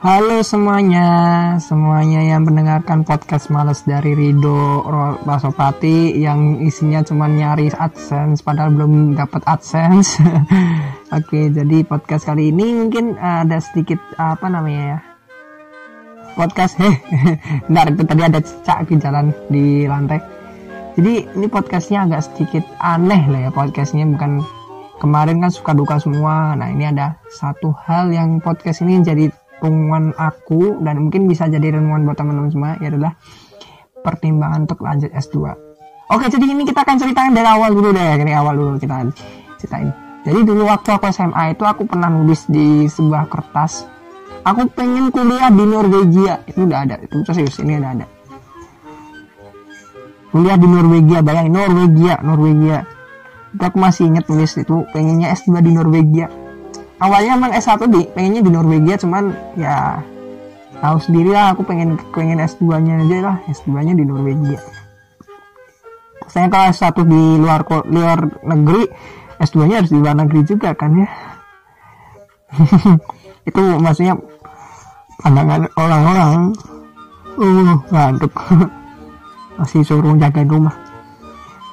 Halo semuanya, semuanya yang mendengarkan podcast males dari Rido Basopati yang isinya cuma nyari AdSense padahal belum dapat AdSense. Oke, jadi podcast kali ini mungkin ada sedikit apa namanya ya? Podcast heh. Bentar, itu tadi ada cicak di jalan di lantai. Jadi ini podcastnya agak sedikit aneh lah ya podcastnya bukan kemarin kan suka duka semua. Nah ini ada satu hal yang podcast ini jadi renungan aku dan mungkin bisa jadi renungan buat teman-teman semua ya adalah pertimbangan untuk lanjut S2. Oke, jadi ini kita akan ceritakan dari awal dulu deh, dari awal dulu kita ceritain. Jadi dulu waktu aku SMA itu aku pernah nulis di sebuah kertas, aku pengen kuliah di Norwegia. Itu udah ada, itu serius, ini udah ada. Kuliah di Norwegia, bayangin Norwegia, Norwegia. Aku masih inget nulis itu pengennya S2 di Norwegia. Awalnya emang S1 di pengennya di Norwegia cuman ya tahu sendiri lah aku pengen pengen S2 nya aja lah S2 nya di Norwegia. Saya kalau S1 di luar luar negeri S2 nya harus di luar negeri juga kan ya. Itu maksudnya pandangan orang-orang uh ngantuk. Masih suruh jaga rumah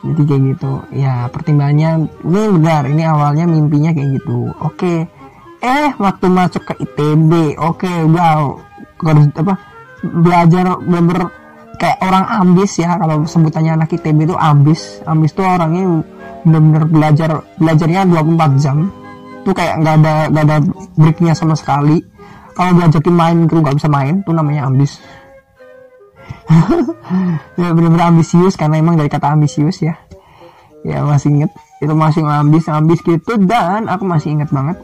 jadi kayak gitu. Ya pertimbangannya ini benar ini awalnya mimpinya kayak gitu. Oke. Eh waktu masuk ke ITB oke okay, harus apa belajar bener kayak orang ambis ya. Kalau sebutannya anak ITB itu ambis. Ambis tuh orangnya bener-bener belajar belajarnya 24 jam. Tuh kayak nggak ada nggak ada breaknya sama sekali. Kalau diajakin main itu nggak bisa main. Tuh namanya ambis ya bener-bener ambisius karena emang dari kata ambisius ya. Ya masih inget itu masih ambis ambis gitu dan aku masih inget banget.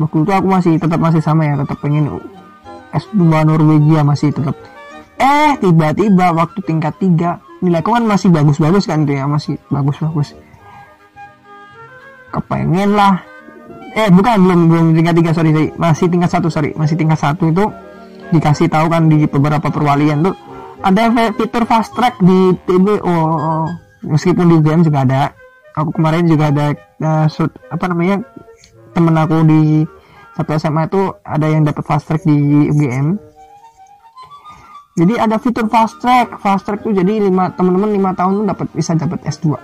Waktu itu aku masih tetap masih sama ya tetap pengen S2 Norwegia masih tetap. Eh tiba-tiba waktu tingkat 3 nilaiku kan masih bagus-bagus kan tuh ya masih bagus-bagus. Kepengen lah. Eh bukan belum belum tingkat 3 sorry, sorry. Masih tingkat satu sorry. Masih tingkat satu itu dikasih tahu kan di beberapa perwalian tuh ada fitur fast track di TB oh, meskipun di game juga ada. Aku kemarin juga ada uh, shoot, apa namanya temen aku di satu SMA itu ada yang dapat fast track di UGM jadi ada fitur fast track fast track tuh jadi lima teman-teman lima tahun tuh dapat bisa dapat S2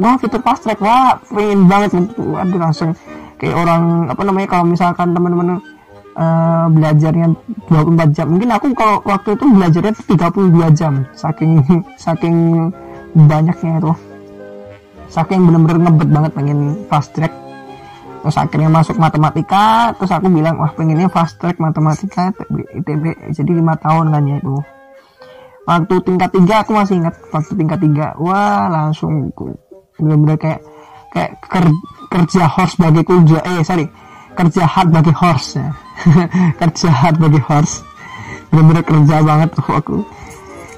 wah fitur fast track wah pengen banget aduh langsung kayak orang apa namanya kalau misalkan teman-teman uh, belajarnya 24 jam. Mungkin aku kalau waktu itu belajarnya 32 jam saking saking banyaknya itu. Saking bener-bener ngebet banget pengen fast track. Terus akhirnya masuk matematika terus aku bilang wah pengennya fast track matematika ITB jadi lima tahun kan ya itu. Waktu tingkat tiga aku masih ingat waktu tingkat tiga wah langsung bener-bener kayak kayak ker, kerja horse bagi kuda eh sorry kerja hard bagi horse ya. Kerja hard bagi horse. Bener-bener kerja banget tuh aku.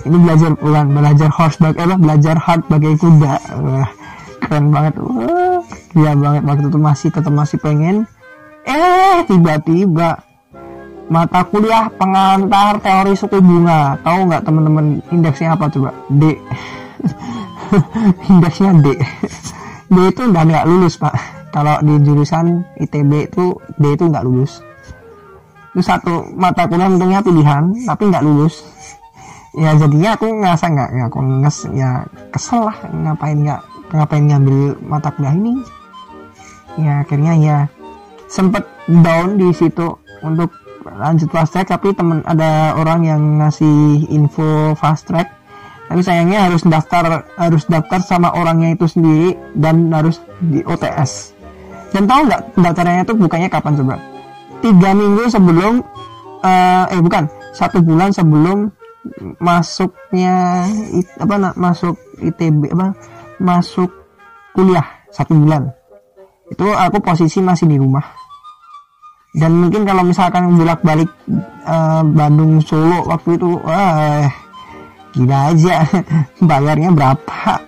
Ini belajar pulang belajar horse bagi apa belajar hard bagi kuda. Wah keren banget. Wah gila banget. Waktu itu masih tetap masih pengen. Eh tiba-tiba mata kuliah pengantar teori suku bunga. Tahu nggak teman-teman indeksnya apa coba? D. Indeksnya D. D itu udah nggak lulus pak kalau di jurusan ITB itu D itu nggak lulus. Itu satu mata kuliah untungnya pilihan tapi nggak lulus. Ya jadinya aku ngerasa nggak ya aku nges ya kesel lah ngapain nggak ngapain ngambil mata kuliah ini. Ya akhirnya ya sempet down di situ untuk lanjut fast track tapi temen ada orang yang ngasih info fast track. Tapi sayangnya harus daftar harus daftar sama orangnya itu sendiri dan harus di OTS dan tahu nggak daftarnya itu bukannya kapan coba? Tiga minggu sebelum uh, eh bukan satu bulan sebelum masuknya apa masuk ITB apa masuk kuliah satu bulan. Itu aku posisi masih di rumah. Dan mungkin kalau misalkan bolak balik uh, Bandung Solo waktu itu wah gila aja. Bayarnya berapa?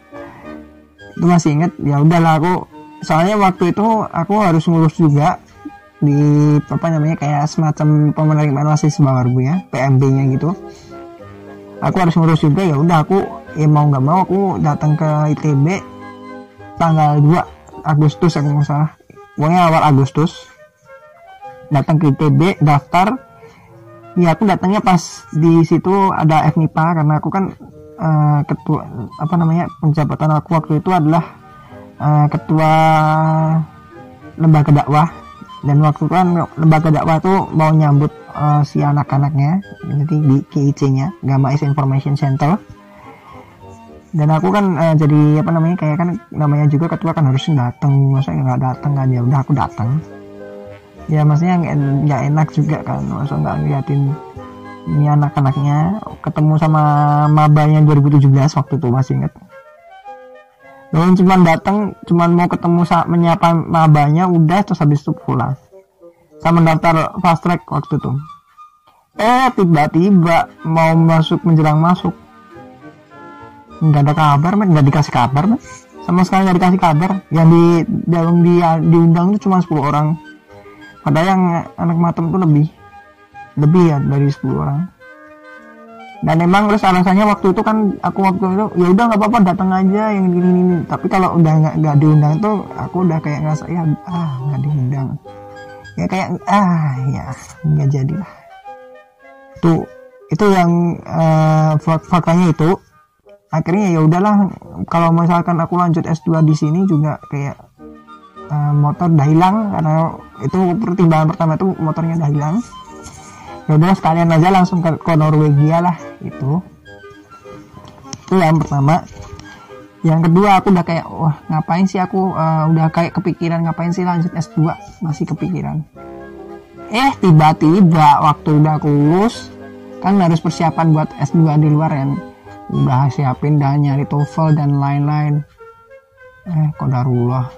Itu masih inget ya udahlah aku soalnya waktu itu aku harus ngurus juga di apa namanya kayak semacam penerimaan mahasiswa baru ya PMB nya gitu. Aku harus ngurus juga ya udah aku ya mau nggak mau aku datang ke ITB tanggal 2 Agustus aku nggak salah. Pokoknya awal Agustus datang ke ITB daftar. Ya aku datangnya pas di situ ada FNIPA karena aku kan uh, ketua apa namanya penjabatan aku waktu itu adalah uh, ketua lembaga dakwah. Dan waktu itu kan lembaga dakwah tuh mau nyambut uh, si anak-anaknya jadi di KIC-nya Gamma Is Information Center. Dan aku kan uh, jadi apa namanya kayak kan namanya juga ketua kan harus datang masa nggak datang kan? Ya udah aku datang ya maksudnya nggak enak juga kan? Masa nggak ngeliatin ini anak-anaknya. Ketemu sama mabanya 2017 waktu itu masih inget dan cuma datang cuma mau ketemu saat menyapa mabanya udah terus habis itu pulang. Sama daftar fast track waktu itu. Eh tiba-tiba mau masuk menjelang masuk. Nggak ada kabar man nggak dikasih kabar man sama sekali nggak dikasih kabar. Yang di dalam di diundang itu cuma 10 orang. Padahal yang anak matem tuh lebih. Lebih ya dari 10 orang dan emang terus alasannya waktu itu kan aku waktu itu ya udah nggak apa-apa datang aja yang gini gini tapi kalau udah nggak nggak diundang tuh aku udah kayak ngerasa ya ah nggak diundang. Ya kayak ah ya nggak jadi lah. Tuh itu yang uh, faktanya itu. Akhirnya ya udahlah kalau misalkan aku lanjut S2 di sini juga kayak uh, motor udah hilang karena itu pertimbangan pertama itu motornya udah hilang ya udah sekalian aja langsung ke, ke Norwegia lah itu itu yang pertama. Yang kedua aku udah kayak wah ngapain sih aku uh, udah kayak kepikiran ngapain sih lanjut S2 masih kepikiran. Eh tiba-tiba waktu udah aku lulus kan harus persiapan buat S2 di luar kan udah siapin dah nyari TOEFL dan lain-lain. Eh kok darulah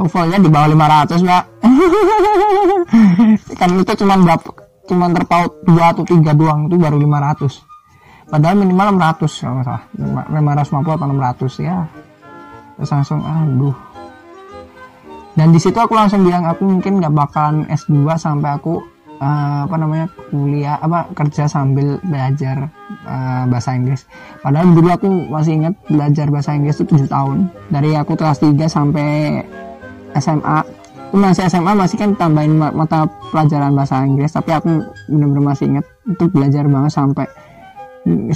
TOEFLnya di bawah 500 mbak. Kan itu cuma berapa cuma terpaut dua atau tiga doang itu baru 500 padahal minimal 600 kalau nggak salah 550 atau 600 ya terus langsung aduh dan di situ aku langsung bilang aku mungkin nggak bakalan S2 sampai aku uh, apa namanya kuliah apa kerja sambil belajar uh, bahasa Inggris. Padahal dulu aku masih ingat belajar bahasa Inggris itu 7 tahun. Dari aku kelas 3 sampai SMA. Masih SMA masih kan tambahin mata pelajaran bahasa Inggris, tapi aku benar-benar masih ingat itu belajar banget sampai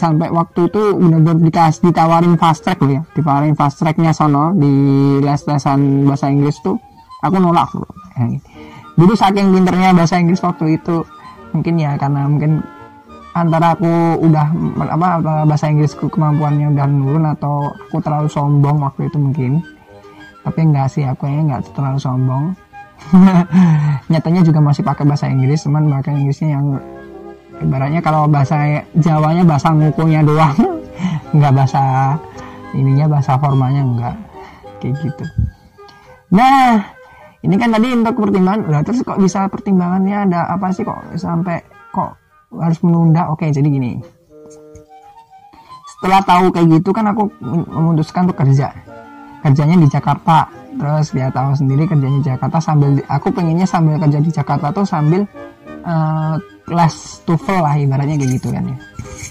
sampai waktu itu benar-benar dikasih ditawarin fast track loh ya ditawarin fast tracknya sono di les-lesan bahasa Inggris tuh aku nolak loh. Dulu saking pinternya bahasa Inggris waktu itu mungkin ya karena mungkin antara aku udah apa, bahasa Inggrisku kemampuannya udah menurun atau aku terlalu sombong waktu itu mungkin. Tapi enggak sih aku enggak terlalu sombong nyatanya juga masih pakai bahasa Inggris cuman bahasa Inggrisnya yang ibaratnya kalau bahasa Jawanya bahasa ngukunya doang enggak bahasa ininya bahasa formalnya enggak kayak gitu. Nah ini kan tadi untuk pertimbangan udah terus kok bisa pertimbangannya ada apa sih kok sampai kok harus menunda? Oke jadi gini. Setelah tahu kayak gitu kan aku memutuskan untuk kerja. Kerjanya di Jakarta terus dia tahu sendiri kerjanya di Jakarta sambil aku pengennya sambil kerja di Jakarta tuh sambil uh, les TOEFL lah ibaratnya kayak gitu kan ya.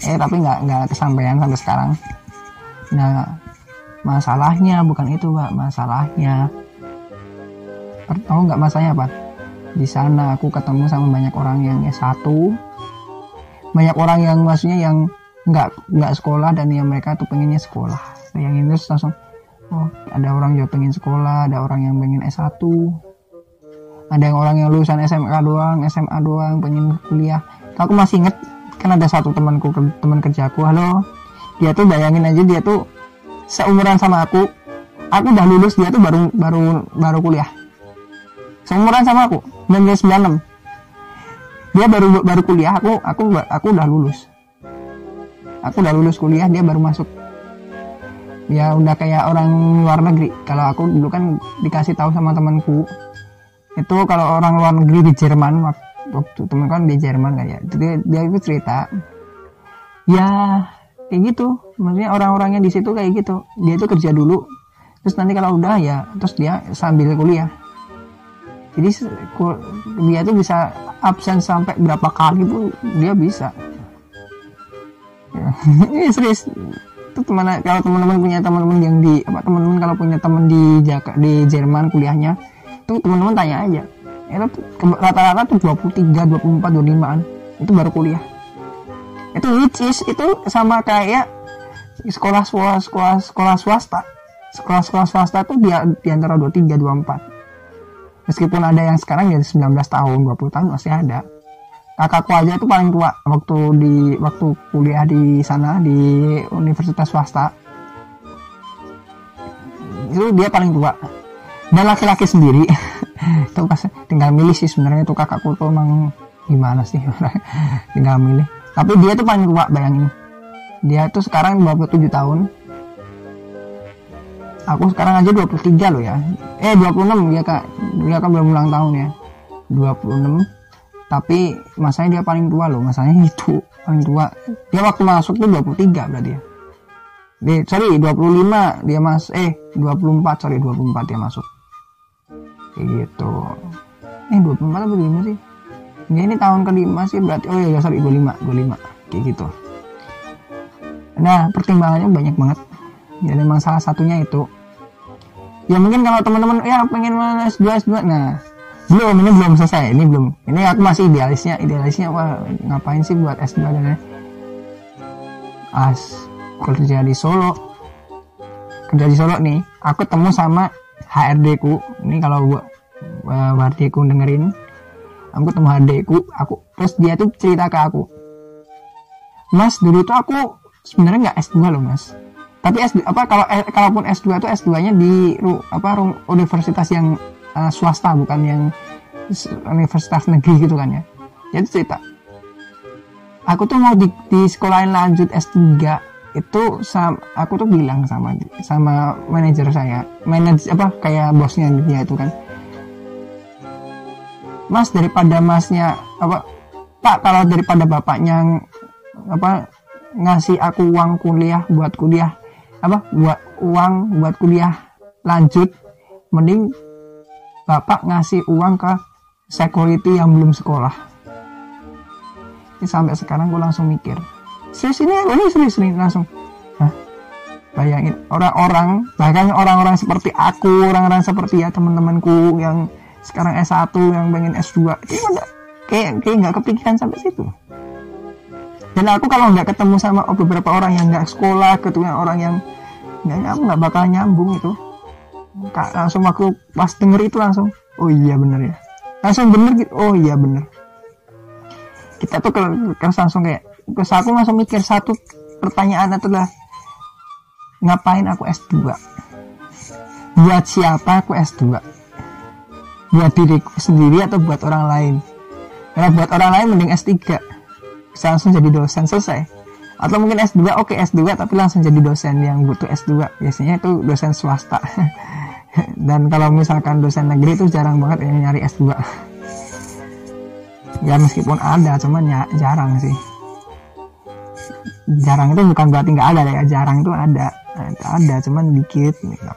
Eh tapi nggak nggak kesampaian sampai sekarang. Nah masalahnya bukan itu pak. Masalahnya tahu nggak masanya apa di sana aku ketemu sama banyak orang yang S1 banyak orang yang maksudnya yang nggak nggak sekolah dan yang mereka tuh pengennya sekolah. Yang ini langsung oh ada orang yang pengen sekolah ada orang yang pengen S1 ada yang orang yang lulusan SMK doang SMA doang pengen kuliah. Aku masih inget kan ada satu temanku teman kerjaku halo. Dia tuh bayangin aja dia tuh seumuran sama aku. Aku udah lulus dia tuh baru baru baru kuliah. Seumuran sama aku 1996 dia baru baru kuliah aku aku aku udah lulus. Aku udah lulus kuliah dia baru masuk ya udah kayak orang luar negeri. Kalau aku dulu kan dikasih tahu sama temanku. Itu kalau orang luar negeri di Jerman waktu temen kan di Jerman kan ya. Dia, dia itu cerita. Ya kayak gitu. Maksudnya orang-orangnya di situ kayak gitu. Dia itu kerja dulu. Terus nanti kalau udah ya terus dia sambil kuliah. Jadi dia tuh bisa absen sampai berapa kali tuh dia bisa. Ya. serius itu teman kalau teman-teman punya teman-teman yang di apa teman-teman kalau punya teman di Jaka, di Jerman kuliahnya itu teman-teman tanya aja. Itu rata-rata tuh 23 24 25an itu baru kuliah. Itu which is itu sama kayak sekolah sekolah sekolah sekolah swasta. Sekolah sekolah swasta tuh di, di antara 23 24 meskipun ada yang sekarang ya 19 tahun 20 tahun masih ada kakakku aja itu paling tua waktu di waktu kuliah di sana di universitas swasta. Itu dia paling tua. Dan laki-laki sendiri itu pas tinggal milih sih sebenarnya itu kakakku tuh emang gimana sih tinggal milih. Tapi dia tuh paling tua bayangin. Dia tuh sekarang 27 tahun. Aku sekarang aja 23 loh ya. Eh 26 dia kak dia kan belum ulang tahun ya. 26 tapi masanya dia paling tua loh masanya itu paling tua. Dia waktu masuk tuh 23 berarti ya? Dia, sorry 25 dia mas eh 24 sorry 24 dia masuk. Kayak gitu. Eh 24 atau 25 sih? Ya, ini tahun kelima sih berarti oh iya sorry 25 25 kayak gitu. Nah pertimbangannya banyak banget. Ya memang salah satunya itu. Ya mungkin kalau teman-teman ya pengen S2 S2 nah belum ini belum selesai ini belum. Ini aku masih idealisnya idealisnya wah ngapain sih buat S2 dan as kerja di Solo. Kerja di Solo nih aku temu sama HRD ku. Ini kalau buat uh, HRD ku dengerin. Aku temu HRD ku aku terus dia tuh cerita ke aku. Mas dulu tuh aku sebenarnya nggak S2 loh Mas. Tapi S apa kalau eh, kalaupun S2 itu S2-nya di apa universitas yang uh, swasta bukan yang universitas negeri gitu kan ya. Jadi cerita. Aku tuh mau di, di sekolahin lanjut S3 itu sama, aku tuh bilang sama sama manajer saya. Manajer apa kayak bosnya dia itu kan. Mas daripada masnya apa pak kalau daripada bapaknya apa ngasih aku uang kuliah buat kuliah apa buat uang buat kuliah lanjut mending bapak ngasih uang ke security yang belum sekolah. Ini sampai sekarang gue langsung mikir serius ini ini serius nih langsung. Hah? bayangin orang-orang bahkan orang-orang seperti aku orang-orang seperti ya teman-temanku yang sekarang S1 yang pengen S2 itu kayak kayak nggak kepikiran sampai situ. Dan aku kalau nggak ketemu sama beberapa orang yang nggak sekolah ketemu orang yang nggak nyambung nggak bakal nyambung itu Kak, langsung aku pas denger itu langsung oh iya bener ya. Langsung bener gitu oh iya bener. Kita tuh kan langsung kayak terus aku langsung mikir satu pertanyaan adalah ngapain aku S2 buat siapa aku S2 buat diriku sendiri atau buat orang lain? Karena buat orang lain mending S3 bisa langsung jadi dosen selesai. Atau mungkin S2 oke okay, S2 tapi langsung jadi dosen yang butuh S2 biasanya itu dosen swasta dan kalau misalkan dosen negeri itu jarang banget yang nyari S2 ya meskipun ada cuman ya jarang sih. Jarang itu bukan berarti nggak ada ya jarang itu ada. Ada cuman dikit gitu.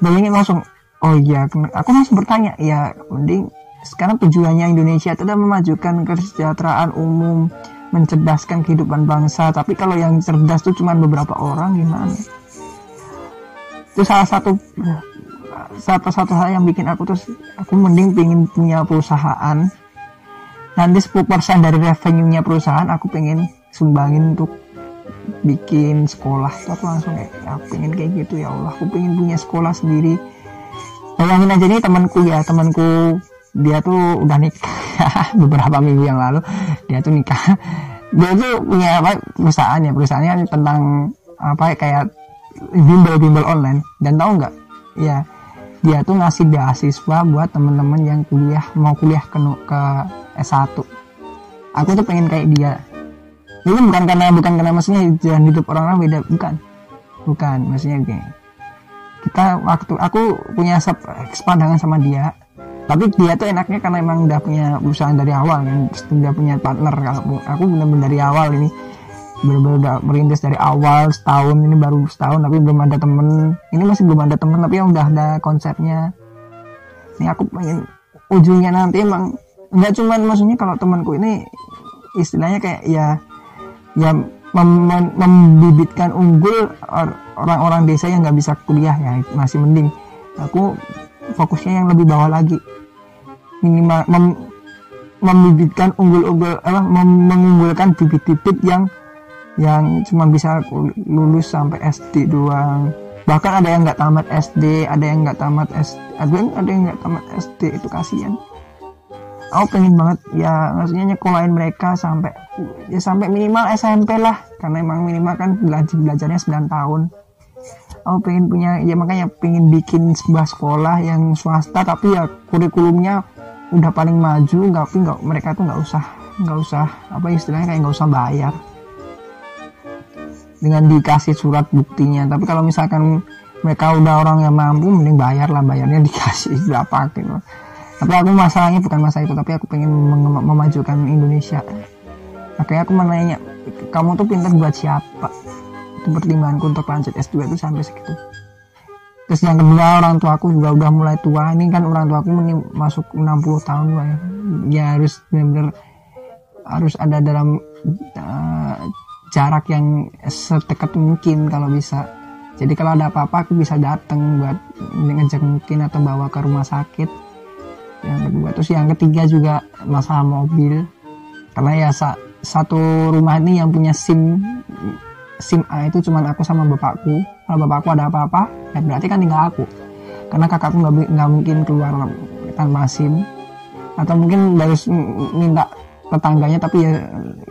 bayangin langsung oh iya aku langsung bertanya ya mending sekarang tujuannya Indonesia itu adalah memajukan kesejahteraan umum mencerdaskan kehidupan bangsa tapi kalau yang cerdas tuh cuma beberapa orang gimana itu salah satu satu satu hal yang bikin aku tuh aku mending pingin punya perusahaan. Nanti 10% dari revenue-nya perusahaan aku pengen sumbangin untuk bikin sekolah. Itu aku langsung kayak ya, aku pengen kayak gitu ya Allah aku pengen punya sekolah sendiri. Bayangin aja nih temanku ya temanku dia tuh udah nikah. Beberapa minggu yang lalu dia tuh nikah. Dia tuh punya apa perusahaan ya perusahaannya tentang apa kayak bimbel-bimbel online. Dan tahu nggak? Ya dia tuh ngasih beasiswa buat temen-temen yang kuliah mau kuliah ke ke S1 aku tuh pengen kayak dia. Ini bukan karena bukan karena maksudnya jalan hidup orang-orang beda. Bukan. Bukan. Maksudnya gini. Kita waktu aku punya sepandangan sama dia. Tapi dia tuh enaknya karena emang udah punya perusahaan dari awal kan. Udah punya partner. Kalau aku benar-benar dari awal ini benar-benar merintis dari awal setahun ini baru setahun tapi belum ada temen. Ini masih belum ada temen tapi udah ada konsepnya. Ini aku pengen ujungnya nanti emang nggak cuman maksudnya kalau temanku ini istilahnya kayak ya ya mem- mem- membibitkan unggul or- orang-orang desa yang nggak bisa kuliah ya masih mending. Aku fokusnya yang lebih bawah lagi. Minimal mem- membibitkan unggul-unggul apa mem- mengunggulkan bibit-bibit yang yang cuma bisa lulus sampai SD doang. Bahkan ada yang nggak tamat SD ada yang nggak tamat SD ada yang ada yang nggak tamat SD itu kasihan. Aku pengen banget ya maksudnya nyekolahin mereka sampai ya sampai minimal SMP lah. Karena emang minimal kan belajar belajarnya 9 tahun. Aku pengen punya ya makanya pengen bikin sebuah sekolah yang swasta tapi ya kurikulumnya udah paling maju. Nggak nggak mereka tuh nggak usah nggak usah apa istilahnya kayak nggak usah bayar dengan dikasih surat buktinya. Tapi kalau misalkan mereka udah orang yang mampu mending bayar lah bayarnya dikasih berapa gitu. Tapi aku masalahnya bukan masalah itu tapi aku pengen mem- memajukan Indonesia. Makanya aku menanya kamu tuh pintar buat siapa? Itu pertimbanganku untuk lanjut S2 itu sampai segitu. Terus yang kedua orang tua aku juga udah mulai tua. Ini kan orang tua aku masuk 60 tahun lah ya, ya harus benar-benar harus ada dalam uh, jarak yang sedekat mungkin kalau bisa. Jadi kalau ada apa-apa aku bisa datang buat ngejek mungkin atau bawa ke rumah sakit. Yang kedua terus yang ketiga juga masalah mobil. Karena ya sa satu rumah ini yang punya SIM SIM A itu cuma aku sama bapakku. Kalau bapakku ada apa-apa ya berarti kan tinggal aku. Karena kakakku nggak nggak mungkin keluar tanpa SIM. Atau mungkin harus minta tetangganya tapi ya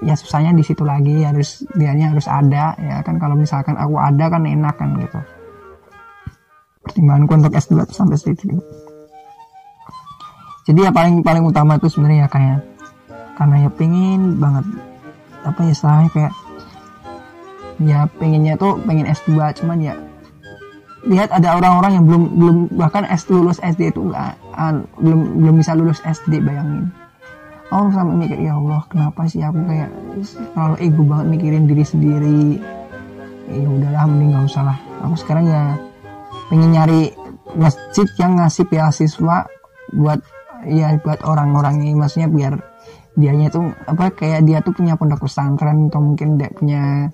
ya susahnya di situ lagi harus dianya harus ada ya kan. Kalau misalkan aku ada kan enak kan gitu. Pertimbanganku untuk S2 itu sampai situ jadi ya paling paling utama itu sebenarnya ya kayak karena ya pengen banget apa ya istilahnya kayak ya pengennya tuh pengen S2 cuman ya lihat ada orang-orang yang belum belum bahkan S lulus SD itu enggak belum belum bisa lulus SD bayangin orang sampai mikir ya Allah kenapa sih aku kayak kalau ego banget mikirin diri sendiri? Ya udahlah mending gak usah lah. Aku sekarang ya pengen nyari masjid yang ngasih beasiswa buat ya buat orang-orang ini maksudnya biar dianya tuh apa kayak dia tuh punya pondok pesantren atau mungkin dia punya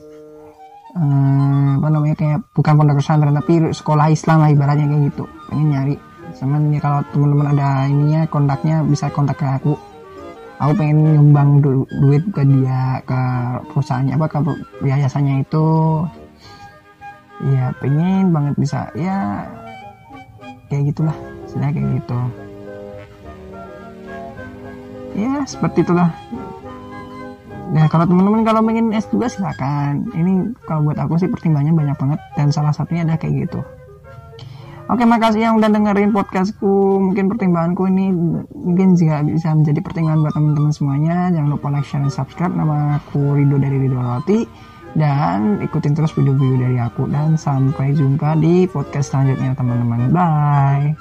eh, apa namanya kayak bukan pondok pesantren tapi sekolah Islam lah ibaratnya kayak gitu. Pengen nyari. Sama nih kalau teman-teman ada ininya kontaknya bisa kontak ke aku aku pengen nyumbang du duit ke dia ke perusahaannya apa ke yayasannya itu ya pengen banget bisa ya kayak gitulah sudah kayak gitu ya seperti itulah Nah kalau teman-teman kalau pengen S2 silakan. Ini kalau buat aku sih pertimbangannya banyak banget dan salah satunya ada kayak gitu. Oke makasih yang udah dengerin podcastku. Mungkin pertimbanganku ini mungkin juga bisa menjadi pertimbangan buat teman-teman semuanya. Jangan lupa like, share, dan subscribe. Nama aku Rido dari Rido Roti. Dan ikutin terus video-video dari aku. Dan sampai jumpa di podcast selanjutnya teman-teman. Bye.